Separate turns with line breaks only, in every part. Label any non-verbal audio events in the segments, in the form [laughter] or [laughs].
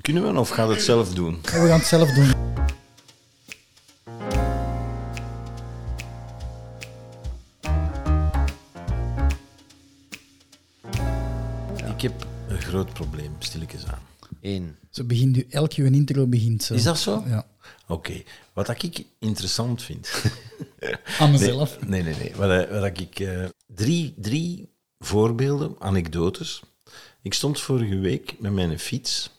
Kunnen we of gaat het zelf doen?
We gaan het zelf doen.
Ik heb een groot probleem, stilletjes aan.
Eén.
Zo begint u, elke uw intro begint zo.
Is dat zo?
Ja.
Oké. Wat dat ik interessant vind. [laughs]
Aan mezelf.
Nee, nee, nee. Wat, eh, wat ik... eh, drie, drie voorbeelden, anekdotes. Ik stond vorige week met mijn fiets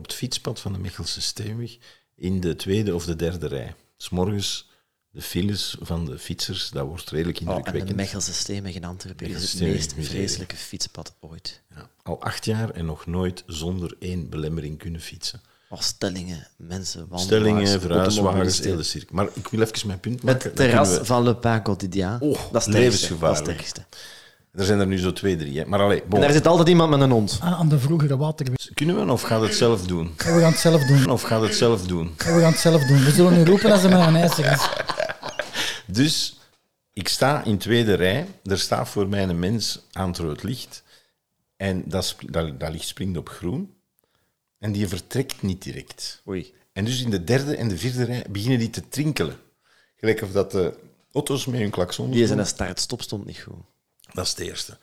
op het fietspad van de Mechelse Steenweg in de tweede of de derde rij. S morgens de files van de fietsers, dat wordt redelijk
Oh, en de
indrukwekkend.
Mechelse Steenweg in Antwerpen is het meest vreselijke fietspad ooit.
Ja, al acht jaar en nog nooit zonder één belemmering kunnen fietsen.
Oh, stellingen, mensen, wandelaars,
Stellingen, verhuiswagens, hele cirkel. Maar ik wil even mijn punt maken.
Het terras
we-
van Le Pain Quotidien.
Oh,
dat is
levensgevaarlijk.
Dat is het.
Er zijn er nu zo twee, drie. Hè. Maar allee, bon.
En daar zit altijd iemand met een hond.
Ah, aan de vroegere waterweg.
Kunnen we of gaat het zelf doen?
We gaan het zelf doen.
Of gaat het zelf doen?
We gaan het zelf doen. We zullen nu roepen als er maar een ijzer is. [laughs]
Dus ik sta in tweede rij. Er staat voor mij een mens aan het rood licht. En dat, dat licht springt op groen. En die vertrekt niet direct.
Oei.
En dus in de derde en de vierde rij beginnen die te trinkelen. Gelijk of dat de auto's met hun klakson
Die zijn start-stop stond niet goed.
Dat is het eerste.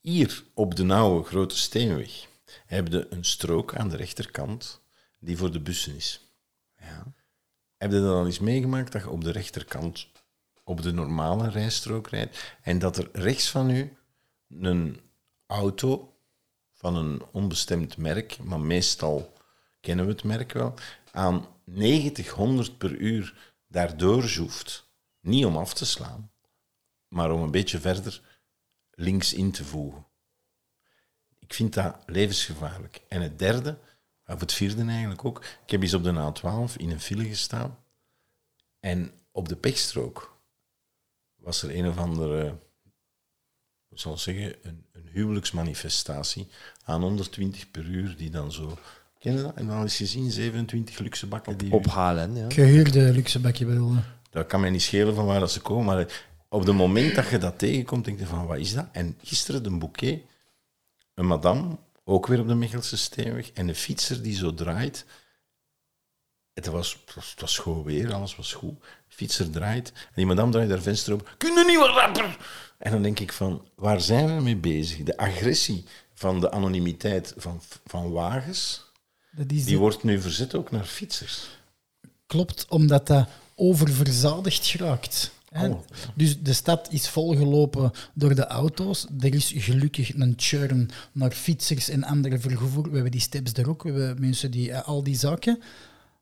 Hier op de nauwe grote steenweg heb je een strook aan de rechterkant die voor de bussen is.
Ja.
Heb je dat al eens meegemaakt dat je op de rechterkant op de normale rijstrook rijdt en dat er rechts van u een auto van een onbestemd merk, maar meestal kennen we het merk wel, aan 90, 100 per uur daardoor zoeft. Niet om af te slaan, maar om een beetje verder links in te voegen. Ik vind dat levensgevaarlijk. En het derde, of het vierde eigenlijk ook, ik heb eens op de A12 in een file gestaan en op de pechstrook was er een of andere, ik zal ik zeggen, een, een huwelijksmanifestatie aan 120 per uur die dan zo... Ken je dat? En dan eens gezien, 27 luxe bakken die... u-
Op HLN, ja.
Gehuurde luxe bakje bedoelde.
dat kan mij niet schelen van waar dat ze komen, maar op het moment dat je dat tegenkomt, denk je van, wat is dat? En gisteren een bouquet, een madame, ook weer op de Mechelse Steenweg, en een fietser die zo draait. Het was, het was, goed weer, alles was goed. De fietser draait, en die madame draait haar venster op. Kun je niet wat rapper? En dan denk ik van, waar zijn we mee bezig? De agressie van de anonimiteit van, van wagens,
Dat is
die
de-
wordt nu verzet ook naar fietsers.
Klopt, omdat dat oververzadigd geraakt. Hè?
Oh.
Dus de stad is volgelopen door de auto's. Er is gelukkig een churn naar fietsers en andere vervoer. We hebben die steps er ook, we hebben mensen die eh, al die zaken.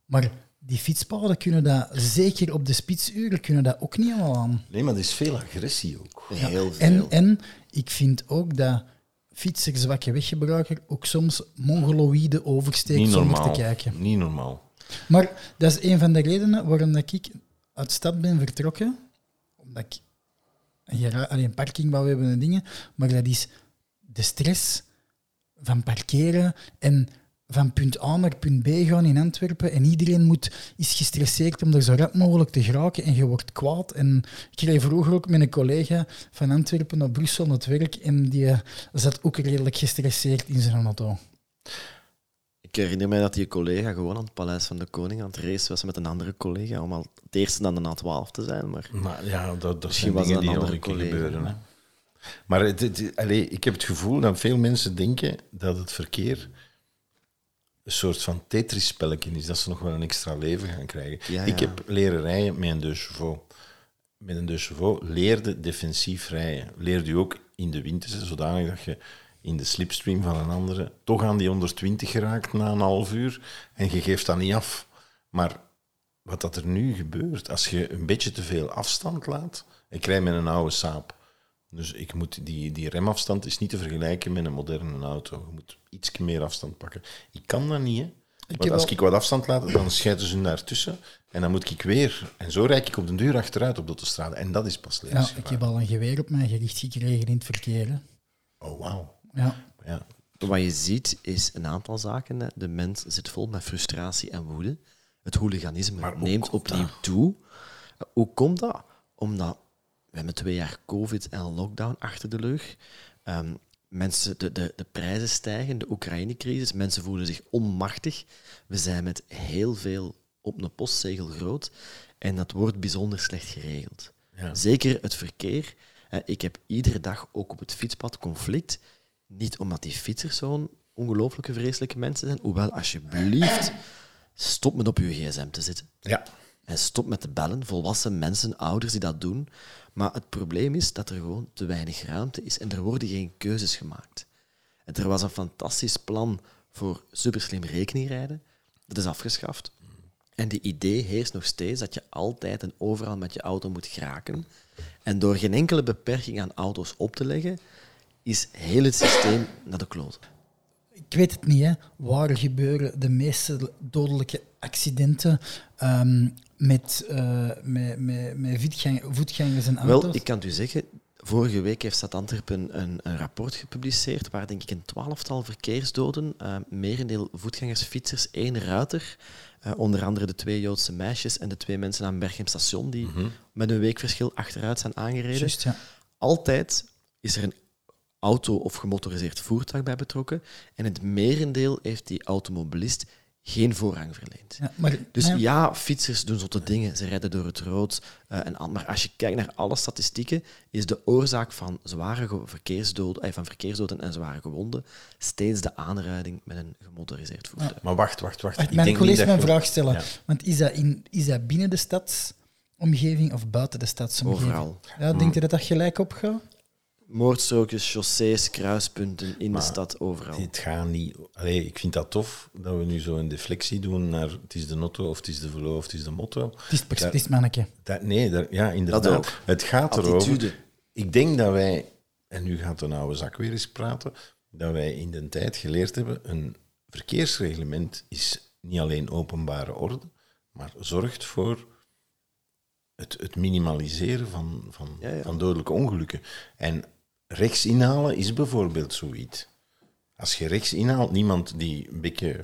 Maar die fietspaden kunnen dat, zeker op de spitsuren, kunnen dat ook niet allemaal aan.
Nee, maar er is veel agressie ook.
Heel veel.
En, en ik vind ook dat fietsers, zwakke weggebruiker, ook soms mongoloïde oversteekt
Niet
zonder te kijken.
Niet normaal.
Maar dat is een van de redenen waarom dat ik uit stad ben vertrokken. Omdat ik een, een parking wou hebben en dingen. Maar dat is de stress van parkeren en van punt A naar punt B gaan in Antwerpen. En iedereen moet, is gestresseerd om er zo rap mogelijk te geraken. En je wordt kwaad. En ik reed vroeger ook met een collega van Antwerpen naar Brussel naar het werk. En die eh, zat ook redelijk gestresseerd in zijn auto.
Ik herinner mij dat die collega gewoon aan het Paleis van de Koning aan het racen was met een andere collega om al het eerste dan de A12 te zijn. Maar
Maar ja, dat, dat
Misschien was
dingen
dat
die
een andere collega,
gebeuren. Hè.
maar-
het, ik heb het gevoel dat veel mensen denken dat het verkeer een soort van Tetris-spelletje is, dat ze nog wel een extra leven gaan krijgen.
Ja,
Ik heb leren rijden met een deux chevaux. Met een deux chevaux leerde defensief rijden. Leerde u ook in de winter, zodanig dat je in de slipstream van een andere toch aan die 120 geraakt na een half uur en je geeft dat niet af. Maar wat dat er nu gebeurt, als je een beetje te veel afstand laat... Ik rij met een oude Saab. Dus ik moet die, die remafstand is niet te vergelijken met een moderne auto. Je moet iets meer afstand pakken. Ik kan dat niet, hè. Want
heb
als
al-
ik wat afstand laat, dan scheiden ze daartussen. En dan moet ik weer... En zo rijd ik op de deur achteruit op de autostrade. En dat is pas
Ja,
levensgevaarlijk.
ik heb al een geweer op mij gericht gekregen in het verkeer. hè.
Oh, wauw.
Ja.
Ja.
wat je ziet is een aantal zaken. De mens zit vol met frustratie en woede. Het hooliganisme neemt opnieuw toe. Hoe komt dat? Omdat we hebben twee jaar COVID en lockdown achter de rug. Ehm, Mensen, de, de, de prijzen stijgen, de Oekraïne-crisis, mensen voelen zich onmachtig. We zijn met heel veel op een postzegel groot en dat wordt bijzonder slecht geregeld.
Ja.
Zeker het verkeer. Ik heb iedere dag ook op het fietspad conflict. Niet omdat die fietsers zo'n ongelooflijke vreselijke mensen zijn. Hoewel, alsjeblieft, stop met op uw gsm te zitten.
Ja.
En stop met te bellen. Volwassen mensen, ouders die dat doen. Maar het probleem is dat er gewoon te weinig ruimte is en er worden geen keuzes gemaakt. En er was een fantastisch plan voor superslim rekeningrijden. Dat is afgeschaft. En die idee heerst nog steeds dat je altijd en overal met je auto moet geraken. En door geen enkele beperking aan auto's op te leggen, is heel het systeem naar de kloot.
Ik weet het niet, hè. waar gebeuren de meeste dodelijke accidenten ehm, met, eh, met, met, met voetgang- voetgangers en auto's?
Wel, ik kan het u zeggen, vorige week heeft Stad Antwerpen een, een rapport gepubliceerd waar denk ik een twaalftal verkeersdoden, eh merendeel voetgangers, fietsers, één ruiter, eh, onder andere de twee Joodse meisjes en de twee mensen aan Berchem station die met een weekverschil achteruit zijn aangereden.
Juist, ja.
Altijd is er een auto of gemotoriseerd voertuig bij betrokken en het merendeel heeft die automobilist geen voorrang verleend.
Ja, maar,
Dus
ja,
ja, fietsers doen zotte dingen. Ze rijden door het rood. eh, en, al- maar als je kijkt naar alle statistieken, is de oorzaak van, zware verkeersdoden, eh, van verkeersdoden en zware gewonden steeds de aanrijding met een gemotoriseerd voertuig.
Maar wacht, wacht, wacht.
Wacht,
Ik
mijn
denk
collega
niet
mijn vraag stellen.
Ja.
Want is dat, in, is dat binnen de stadsomgeving of buiten de stadsomgeving?
Overal.
Ja, denk je dat dat gelijk opgaat?
Moordstrookjes, chaussées, kruispunten in
Maar
de stad, overal.
Het gaat niet. Allee, ik vind dat tof dat we nu zo een deflectie doen naar het is de auto of het is de velo of het is de motto.
Het is, het is manneke.
Dat, nee, ja, inderdaad.
Dat ook.
Het gaat
Attitude.
erover. Ik denk dat wij, en nu gaat de oude zak weer eens praten, dat wij in de tijd geleerd hebben, een verkeersreglement is niet alleen openbare orde, maar zorgt voor het, het minimaliseren van, van,
Ja, ja.
van dodelijke ongelukken. En rechts inhalen is bijvoorbeeld zoiets. Als je rechts inhaalt, niemand die een beetje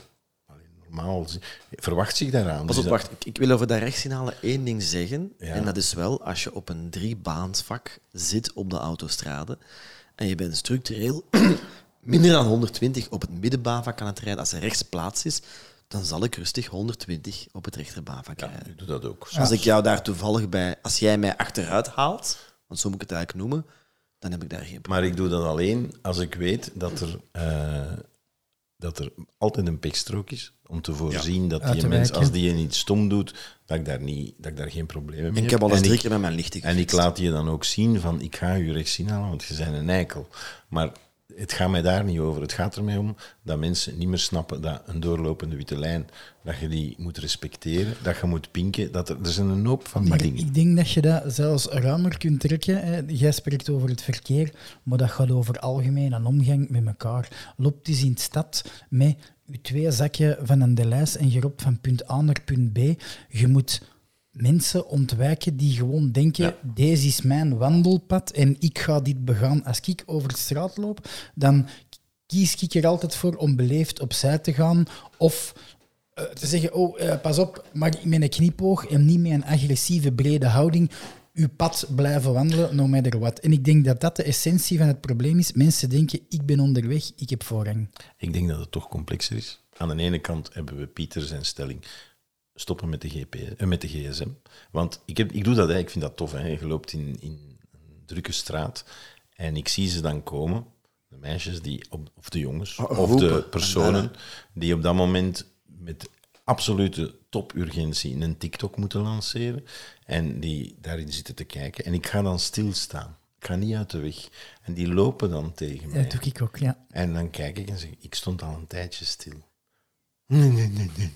normaal verwacht zich daaraan.
Pas
Dus
op,
dat-
wacht. Ik, ik wil over dat rechtssignalen één ding zeggen.
Ja.
En dat is wel, als je op een driebaansvak zit op de autostrade en je bent structureel [clears throat] minder dan 120 op het middenbaanvak aan het rijden, als er rechts plaats is, dan zal ik rustig 120 op het rechterbaanvak
Ja,
rijden.
ik doe dat ook.
Als ik jou daar toevallig bij, als jij mij achteruit haalt, want zo moet ik het eigenlijk noemen, dan heb ik daar geen probleem.
Maar ik doe dat alleen als ik weet dat er, eh, dat er altijd een pikstrook is. Om te voorzien dat die mens, als die je niet stom doet, dat ik daar, niet, dat ik daar geen problemen mee
En ik
heb.
heb al eens
En
drie keer met mijn lichten
En ik laat je dan ook zien van, ik ga je rechts inhalen, want je bent een eikel. Maar het gaat mij daar niet over. Het gaat er mij om dat mensen niet meer snappen dat een doorlopende witte lijn, dat je die moet respecteren, dat je moet pinken. Dat er, er zijn een hoop van die
Maar
dingen.
ik denk dat je dat zelfs ruimer kunt trekken. Hè. Jij spreekt over het verkeer, maar dat gaat over algemeen een omgang met elkaar. Loopt eens in de stad met je twee zakjes van een Delijs en je loopt van punt A naar punt B. Je moet mensen ontwijken die gewoon denken,
Ja.
deze is mijn wandelpad en ik ga dit begaan. Als ik over de straat loop, dan kies ik er altijd voor om beleefd opzij te gaan of eh, te zeggen, oh, eh, pas op, maar met een knipoog en niet met een agressieve, brede houding uw pad blijven wandelen, no matter what. En ik denk dat dat de essentie van het probleem is. Mensen denken, ik ben onderweg, ik heb voorrang.
Ik denk dat het toch complexer is. Aan de ene kant hebben we Pieter zijn stelling stoppen met de, GP, eh, met de gsm. Want ik, heb, ik doe dat, hè. ik vind dat tof. Hè. Je loopt in, in een drukke straat en ik zie ze dan komen, de meisjes die op, of de jongens,
Oh,
of de personen die op dat moment met absolute topurgentie een TikTok moeten lanceren en die daarin zitten te kijken. En ik ga dan stilstaan. Ik ga niet uit de weg. En die lopen dan tegen mij.
Dat doe ik ook, ja.
En dan kijk ik en zeg ik stond al een tijdje stil. Nee, nee, nee, nee.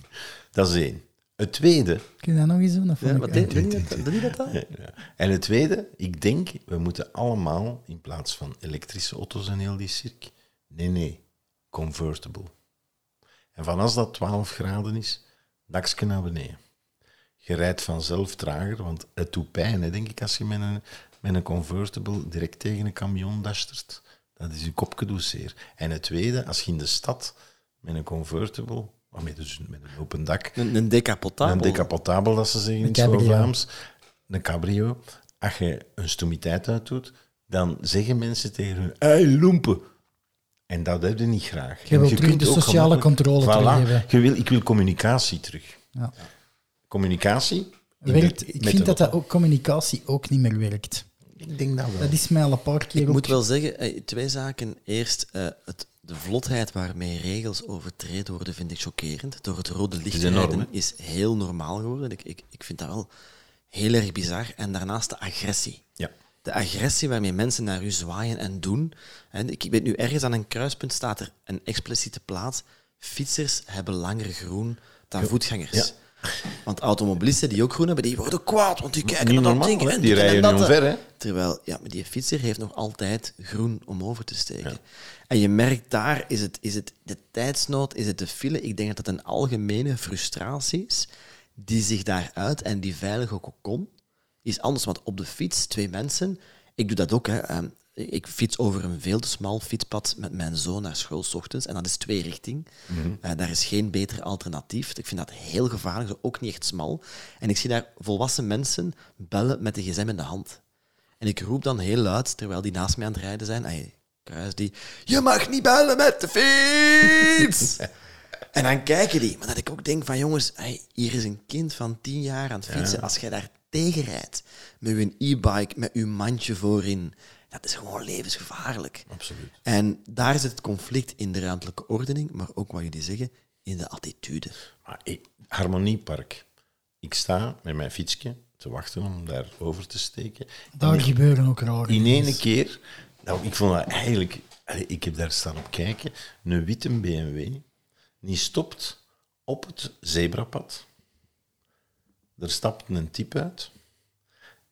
Dat is één. Het tweede,
Kun je dat nog eens doen? Of
Ja,
vond
wat doe je dat, doe je dat dan?
ja. en het tweede, ik denk, we moeten allemaal, in plaats van elektrische auto's en heel die cirk, nee, nee, convertible. En van als dat 12 graden is, dakje naar beneden. Je rijdt vanzelf trager, want het doet pijn, hè, denk ik, als je met een, met een convertible direct tegen een camion dastert. Dat is je kopje doet zeer. En het tweede, als je in de stad met een convertible, of met, dus met een open dak,
Een, een decapotabel.
een decapotabel, dat ze zeggen in het. Vlaams. Een cabrio. Als je een stomiteit uitdoet, dan zeggen mensen tegen hun, hey, loempen. En dat heb je niet graag.
Je wilt
kunt
de sociale controle
Voilà. Je wil, ik wil communicatie terug.
Ja.
Communicatie.
Werkt,
de-
ik vind dat dat ook communicatie ook niet meer werkt.
Ik denk dat wel.
Dat is mij al een paar keer
Ik
ook...
moet wel zeggen, eh, twee zaken. Eerst, eh, het, de vlotheid waarmee regels overtreden worden, vind ik chockerend. Door het rode licht
is
te
enorm,
rijden is heel normaal geworden. Ik, ik, ik vind dat wel heel erg bizar. En daarnaast de agressie.
Ja.
De agressie waarmee mensen naar u zwaaien en doen. En ik weet nu, ergens aan een kruispunt staat er een expliciete plaats. Fietsers hebben langer groen dan voetgangers.
Ja.
Want automobilisten die ook groen hebben, die worden kwaad, want die kijken
Niet
naar dat
normaal,
ding
hè?
en
Die
dit en
rijden
dat.
nu omver, hè?
Terwijl, ja, maar die fietser heeft nog altijd groen om over te steken. En je merkt daar, is het, is het de tijdsnood, is het de file? Ik denk dat het een algemene frustratie is die zich daaruit en die veilige kokon is anders. Want op de fiets, twee mensen, ik doe dat ook, hè. ehm, ik fiets over een veel te smal fietspad met mijn zoon naar school s ochtends. En dat is twee richting. Eh, daar is geen beter alternatief. Ik vind dat heel gevaarlijk, ook niet echt smal. En ik zie daar volwassen mensen bellen met de gsm in de hand. En ik roep dan heel luid, terwijl die naast mij aan het rijden zijn, ay, kruis die, je mag niet bellen met de fiets! [laughs] en dan kijken die. Maar dat ik ook denk van, jongens, ay, hier is een kind van tien jaar aan het fietsen. Als jij daar tegenrijdt, met je e-bike, met je mandje voorin, dat is gewoon levensgevaarlijk.
Absoluut.
En daar zit het conflict in de ruimtelijke ordening, maar ook wat jullie zeggen, in de attitude.
Maar ik, Harmoniepark. Ik sta met mijn fietsje te wachten om daar over te steken.
Daar gebeuren ook rare
In ene keer, nou, ik vond dat eigenlijk, ik heb daar staan op kijken, een witte BMW, die stopt op het zebrapad. Er stapt een type uit.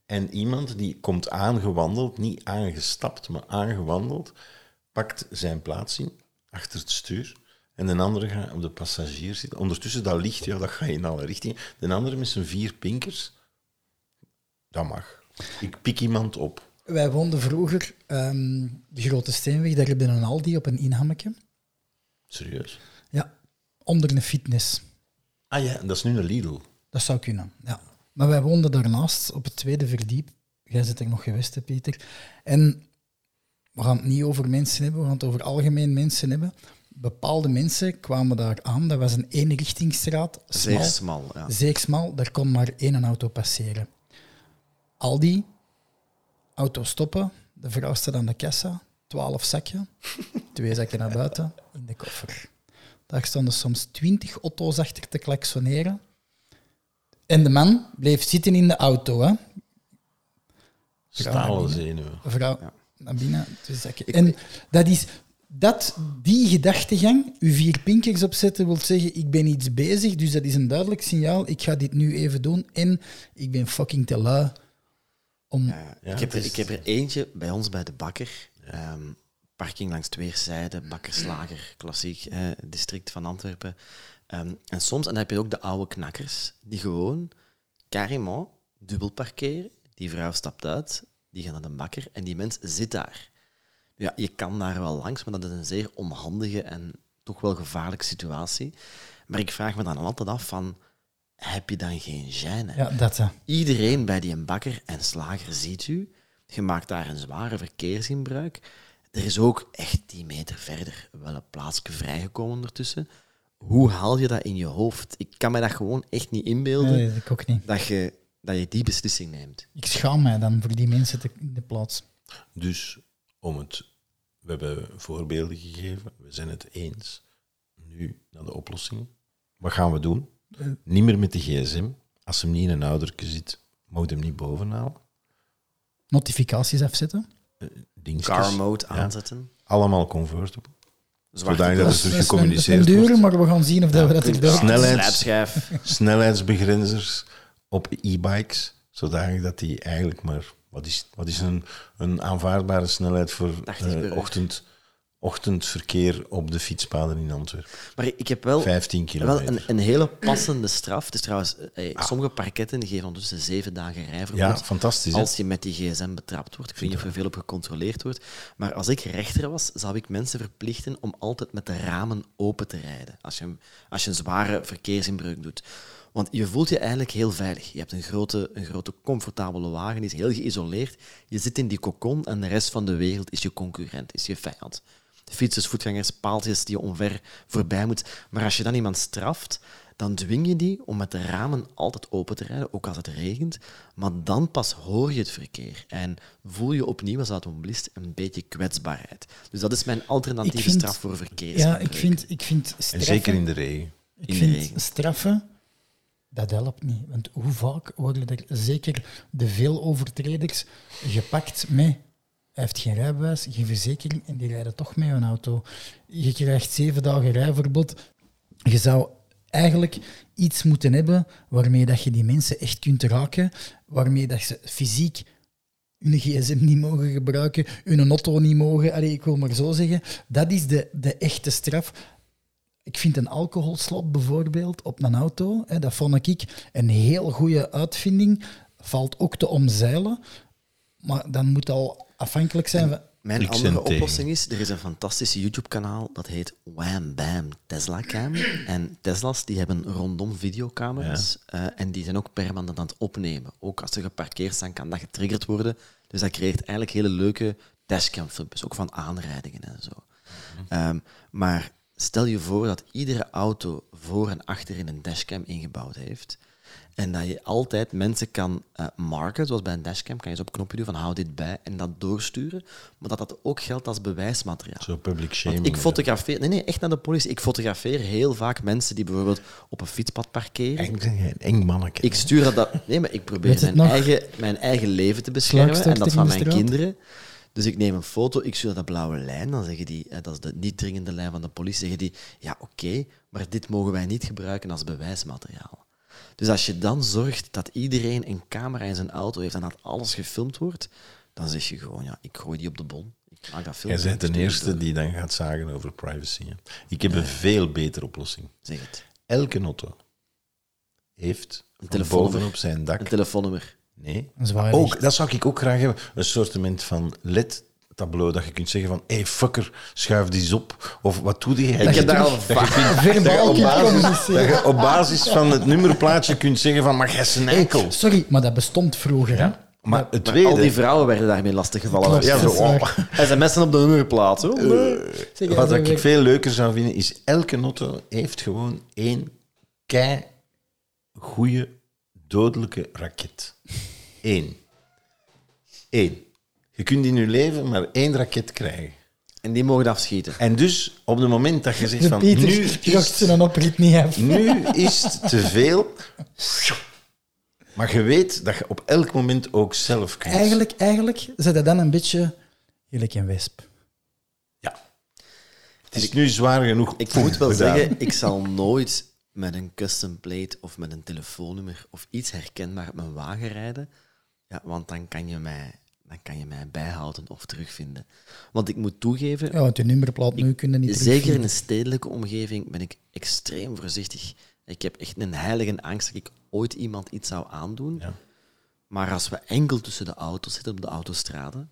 En iemand die komt aangewandeld, niet aangestapt, maar aangewandeld, pakt zijn plaats in, achter het stuur. En de andere gaat op de passagier zitten. Ondertussen, dat licht, ja, dat gaat in alle richtingen. De andere met zijn vier pinkers, dat mag. Ik pik iemand op.
Wij woonden vroeger, ehm, de Grote Steenweg, daar heb je een Aldi op een inhammetje.
Serieus?
Ja, onder een fitness.
Ah ja, dat is nu een Lidl.
Dat zou kunnen, ja. Maar wij woonden daarnaast op het tweede verdiep. Jij zit er nog geweest, hè, Pieter. En we gaan het niet over mensen hebben, we gaan het over algemeen mensen hebben. Bepaalde mensen kwamen daar aan. Dat was een eenrichtingsstraat.
Zeer
smal,
smal, ja.
Zeer smal, daar kon maar één auto passeren. Aldi, auto stoppen, de vrouw staat aan de kassa, twaalf zakje, [laughs] twee zakken naar buiten, in de koffer. Daar stonden soms twintig auto's achter te klaksoneren. En de man bleef zitten in de auto. Hè.
Stalen
Ja,
zenuwen.
Vrouw naar binnen, twee zakken. En dat is... Dat, die gedachtegang, uw vier pinkers opzetten, wil zeggen, ik ben iets bezig, dus dat is een duidelijk signaal, ik ga dit nu even doen en ik ben fucking te lui om...
Ja,
Ja,
ik, heb er, ik heb er eentje bij ons bij de bakker. Ehm, parking langs het weerszijden, bakkerslager, klassiek eh, district van Antwerpen. Ehm, en soms, en dan heb je ook de oude knakkers, die gewoon carrément dubbel parkeren. Die vrouw stapt uit, die gaat naar de bakker en die mens zit daar. Ja, je kan daar wel langs, maar dat is een zeer onhandige en toch wel gevaarlijke situatie. Maar ik vraag me dan altijd af van, heb je dan geen gêne?
Ja, dat.
Iedereen bij die een bakker en slager ziet u. Je maakt daar een zware verkeersinbruik. Er is ook echt 10 meter verder wel een plaatsje vrijgekomen ondertussen. Hoe haal je dat in je hoofd? Ik kan me dat gewoon echt niet inbeelden
Nee, ik ook niet.
dat, je, dat je die beslissing neemt.
Ik schaam mij dan voor die mensen te, in de plaats.
Dus om het, we hebben voorbeelden gegeven, we zijn het eens. Nu naar de oplossingen. Wat gaan we doen? Niet meer met de gsm. Als hem niet in een ouderke zit, moet hem niet bovenhalen.
Notificaties afzetten.
Dingetjes.
Car mode
Ja.
aanzetten.
Allemaal.
Zwarte
Zodanig dat er terug
is een-
gecommuniceerd wordt.
maar we gaan zien of dat we dat erdoor
Snelheids-. Snelheidsbegrenzers op e-bikes, zodanig dat die eigenlijk maar... Wat is, wat is een, een aanvaardbare snelheid voor
80
eh,
per uur.
ochtend, ochtendverkeer op de fietspaden in Antwerpen?
Maar ik heb wel
15
Wel een, een hele passende straf. Dus trouwens, eh, sommige parketten geven ondertussen zeven dagen rijverbod.
Ja, fantastisch.
Als je met die gsm betrapt wordt. Ik weet niet of er veel op gecontroleerd wordt. Maar als ik rechter was, zou ik mensen verplichten om altijd met de ramen open te rijden. Als je, als je een zware verkeersinbreuk doet. Want je voelt je eigenlijk heel veilig. Je hebt een grote, een grote comfortabele wagen, die is heel geïsoleerd. Je zit in die kokon en de rest van de wereld is je concurrent, is je vijand. Fietsers, voetgangers, paaltjes die je omver voorbij moet. Maar als je dan iemand straft, dan dwing je die om met de ramen altijd open te rijden, ook als het regent. Maar dan pas hoor je het verkeer en voel je opnieuw als automobilist een beetje kwetsbaarheid. Dus dat is mijn alternatieve
vind-
straf voor
Ja,
verkeersongelukken.
ik vind, ik vind
En
straffen,
zeker in de regen.
ik
in de
vind
regen.
straffen, dat helpt niet. Want hoe vaak worden er zeker de veel overtreders gepakt met hij heeft geen rijbewijs, geen verzekering en die rijden toch met een auto. Je krijgt zeven dagen rijverbod. Je zou eigenlijk iets moeten hebben waarmee dat je die mensen echt kunt raken, waarmee dat ze fysiek hun gsm niet mogen gebruiken, hun auto niet mogen. Allee, ik wil maar zo zeggen. Dat is de, de echte straf. Ik vind een alcoholslot bijvoorbeeld op een auto, hè, dat vond ik een heel goede uitvinding. Valt ook te omzeilen, maar dan moet al afhankelijk zijn van...
Mijn
Ik
andere oplossing is, er is een fantastisch YouTube-kanaal, dat heet Wham Bam Tesla Cam. En Tesla's die hebben rondom videocamera's eh, en die zijn ook permanent aan het opnemen. Ook als ze geparkeerd staan, kan dat getriggerd worden. Dus dat creëert eigenlijk hele leuke dashcam-filmpjes, ook van aanrijdingen en zo. Ehm, maar stel je voor dat iedere auto voor en achterin een dashcam ingebouwd heeft. En dat je altijd mensen kan eh, marken, zoals bij een dashcam, kan je zo op een knopje doen van hou dit bij en dat doorsturen. Maar dat dat ook geldt als bewijsmateriaal.
Zo public
Want
shaming.
ik fotografeer, nee, nee, echt naar de politie. Ik fotografeer heel vaak mensen die bijvoorbeeld op een fietspad parkeren.
Eng, een eng manneke.
Ik stuur dat, dat... Nee, maar ik probeer mijn
nog?
eigen, mijn eigen leven te beschermen en dat van mijn kinderen. Dus ik neem een foto, ik stuur dat blauwe lijn, dan zeggen die, eh, dat is de niet dringende lijn van de politie, zeggen die, ja oké, maar dit mogen wij niet gebruiken als bewijsmateriaal. Dus als je dan zorgt dat iedereen een camera in zijn auto heeft en dat alles gefilmd wordt, dan zeg je gewoon, ja, ik gooi die op de bon. Ik maak dat
Jij
filmpje.
bent
ik
de eerste die dan gaat zagen over privacy. hè. Ik heb een veel betere oplossing.
Zeg het.
Elke auto heeft een
telefoonnummer.
bovenop zijn dak...
Een telefoonnummer.
Nee. Ook, dat zou ik ook graag hebben. Een soortement van LED-tableau dat je kunt zeggen van hé, hey, fucker, schuif die eens op. Of wat doe je?
Ik heb daar al
dat je,
Verbaal
op basis,
communiceren.
dat je op basis van het nummerplaatje kunt zeggen van maar jij is een enkel.
Sorry, maar dat bestond vroeger. Hè?
Maar het
Maar
tweede...
al die vrouwen werden daarmee lastiggevallen.
Ja, zo,
is
oh.
waar. [laughs]
SMS'en op de nummerplaat. hoor.
Zeg,
Wat ik veel leuker zou vinden, is elke auto heeft gewoon één kei goede dodelijke raket. Eén. Eén. Je kunt in je leven maar één raket krijgen.
En die mogen afschieten.
En dus, op het moment dat je zegt
De [laughs]
van,
Pieter
nu is,
oprit niet af.
nu is het te veel, maar je weet dat je op elk moment ook zelf kunt.
Eigenlijk, eigenlijk zit dat dan een beetje gelijk een wesp.
Ja. Het is nu zwaar genoeg.
Ik moet wel
gedaan.
zeggen, ik zal nooit met een custom plate of met een telefoonnummer of iets herkenbaar op mijn wagen rijden. Ja, want dan kan je mij, dan kan je mij bijhouden of terugvinden. Want ik moet toegeven,
Ja, want je nummerplaat nu kunnen niet
zeker in een stedelijke omgeving ben ik extreem voorzichtig. Ik heb echt een heilige angst dat ik ooit iemand iets zou aandoen.
Ja.
Maar als we enkel tussen de auto's zitten op de autostraden,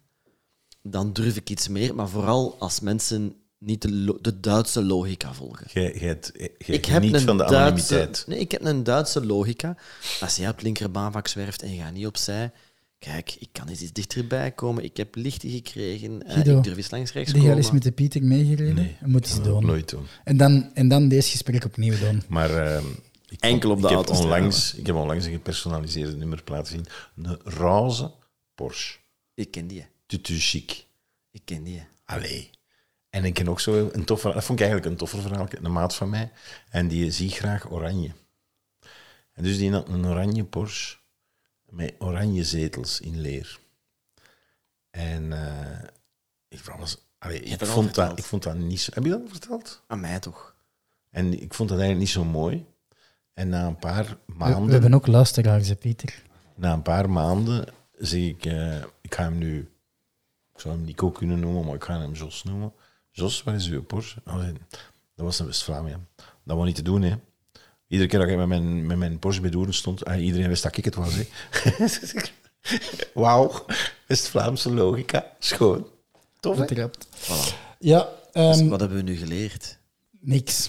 dan durf ik iets meer. Maar vooral als mensen niet de, lo- de Duitse logica volgen.
Jij, jij, het- jij
Ik heb een
van de
Duitse,
anonimiteit.
nee, ik heb een Duitse logica. Als jij op het linkerbaanvak zwerft en je gaat niet opzij, kijk, ik kan eens iets dichterbij komen. Ik heb lichten gekregen. eh,
Guido,
ik durf eens langs rechts
Heb je al
komen.
eens met de Pieter meegereden?
Nee,
Dat moet
ik
doen.
nooit doen.
En dan, en dan deze gesprek opnieuw doen.
Maar ehm, ik,
Enkel op de
ik heb onlangs, Ik heb onlangs een gepersonaliseerde nummerplaat gezien. Een roze Porsche.
Ik ken die.
Tutu chic.
Ik ken die.
Allee. En ik ken ook zo een tof verhaal. Dat vond ik eigenlijk een toffer verhaal. Een maat van mij. En die ziet graag oranje. En dus die had een oranje Porsche met oranje zetels in leer. En eh, ik, was, allee, ik, vond dat, ik vond dat niet zo... Heb je dat al verteld?
Aan mij toch?
En ik vond dat eigenlijk niet zo mooi. En na een paar
We,
maanden...
we hebben ook luisteraars, hè, Pieter.
Na een paar maanden zeg ik, eh, ik ga hem nu, ik zou hem Nico kunnen noemen, maar ik ga hem Jos noemen. Jos, waar is uw Porsche? Oh, nee, dat was een West-Vlaming. Dat was niet te doen, hè. Iedere keer dat ik met mijn, met mijn Porsche bij Doorn stond, ah, iedereen wist dat ik het was, hè. [laughs] Wauw, West-Vlaamse logica, schoon. Tof, hè?
Betrapt.
Voilà.
Ja,
Dus
ehm,
wat hebben we nu geleerd?
niks.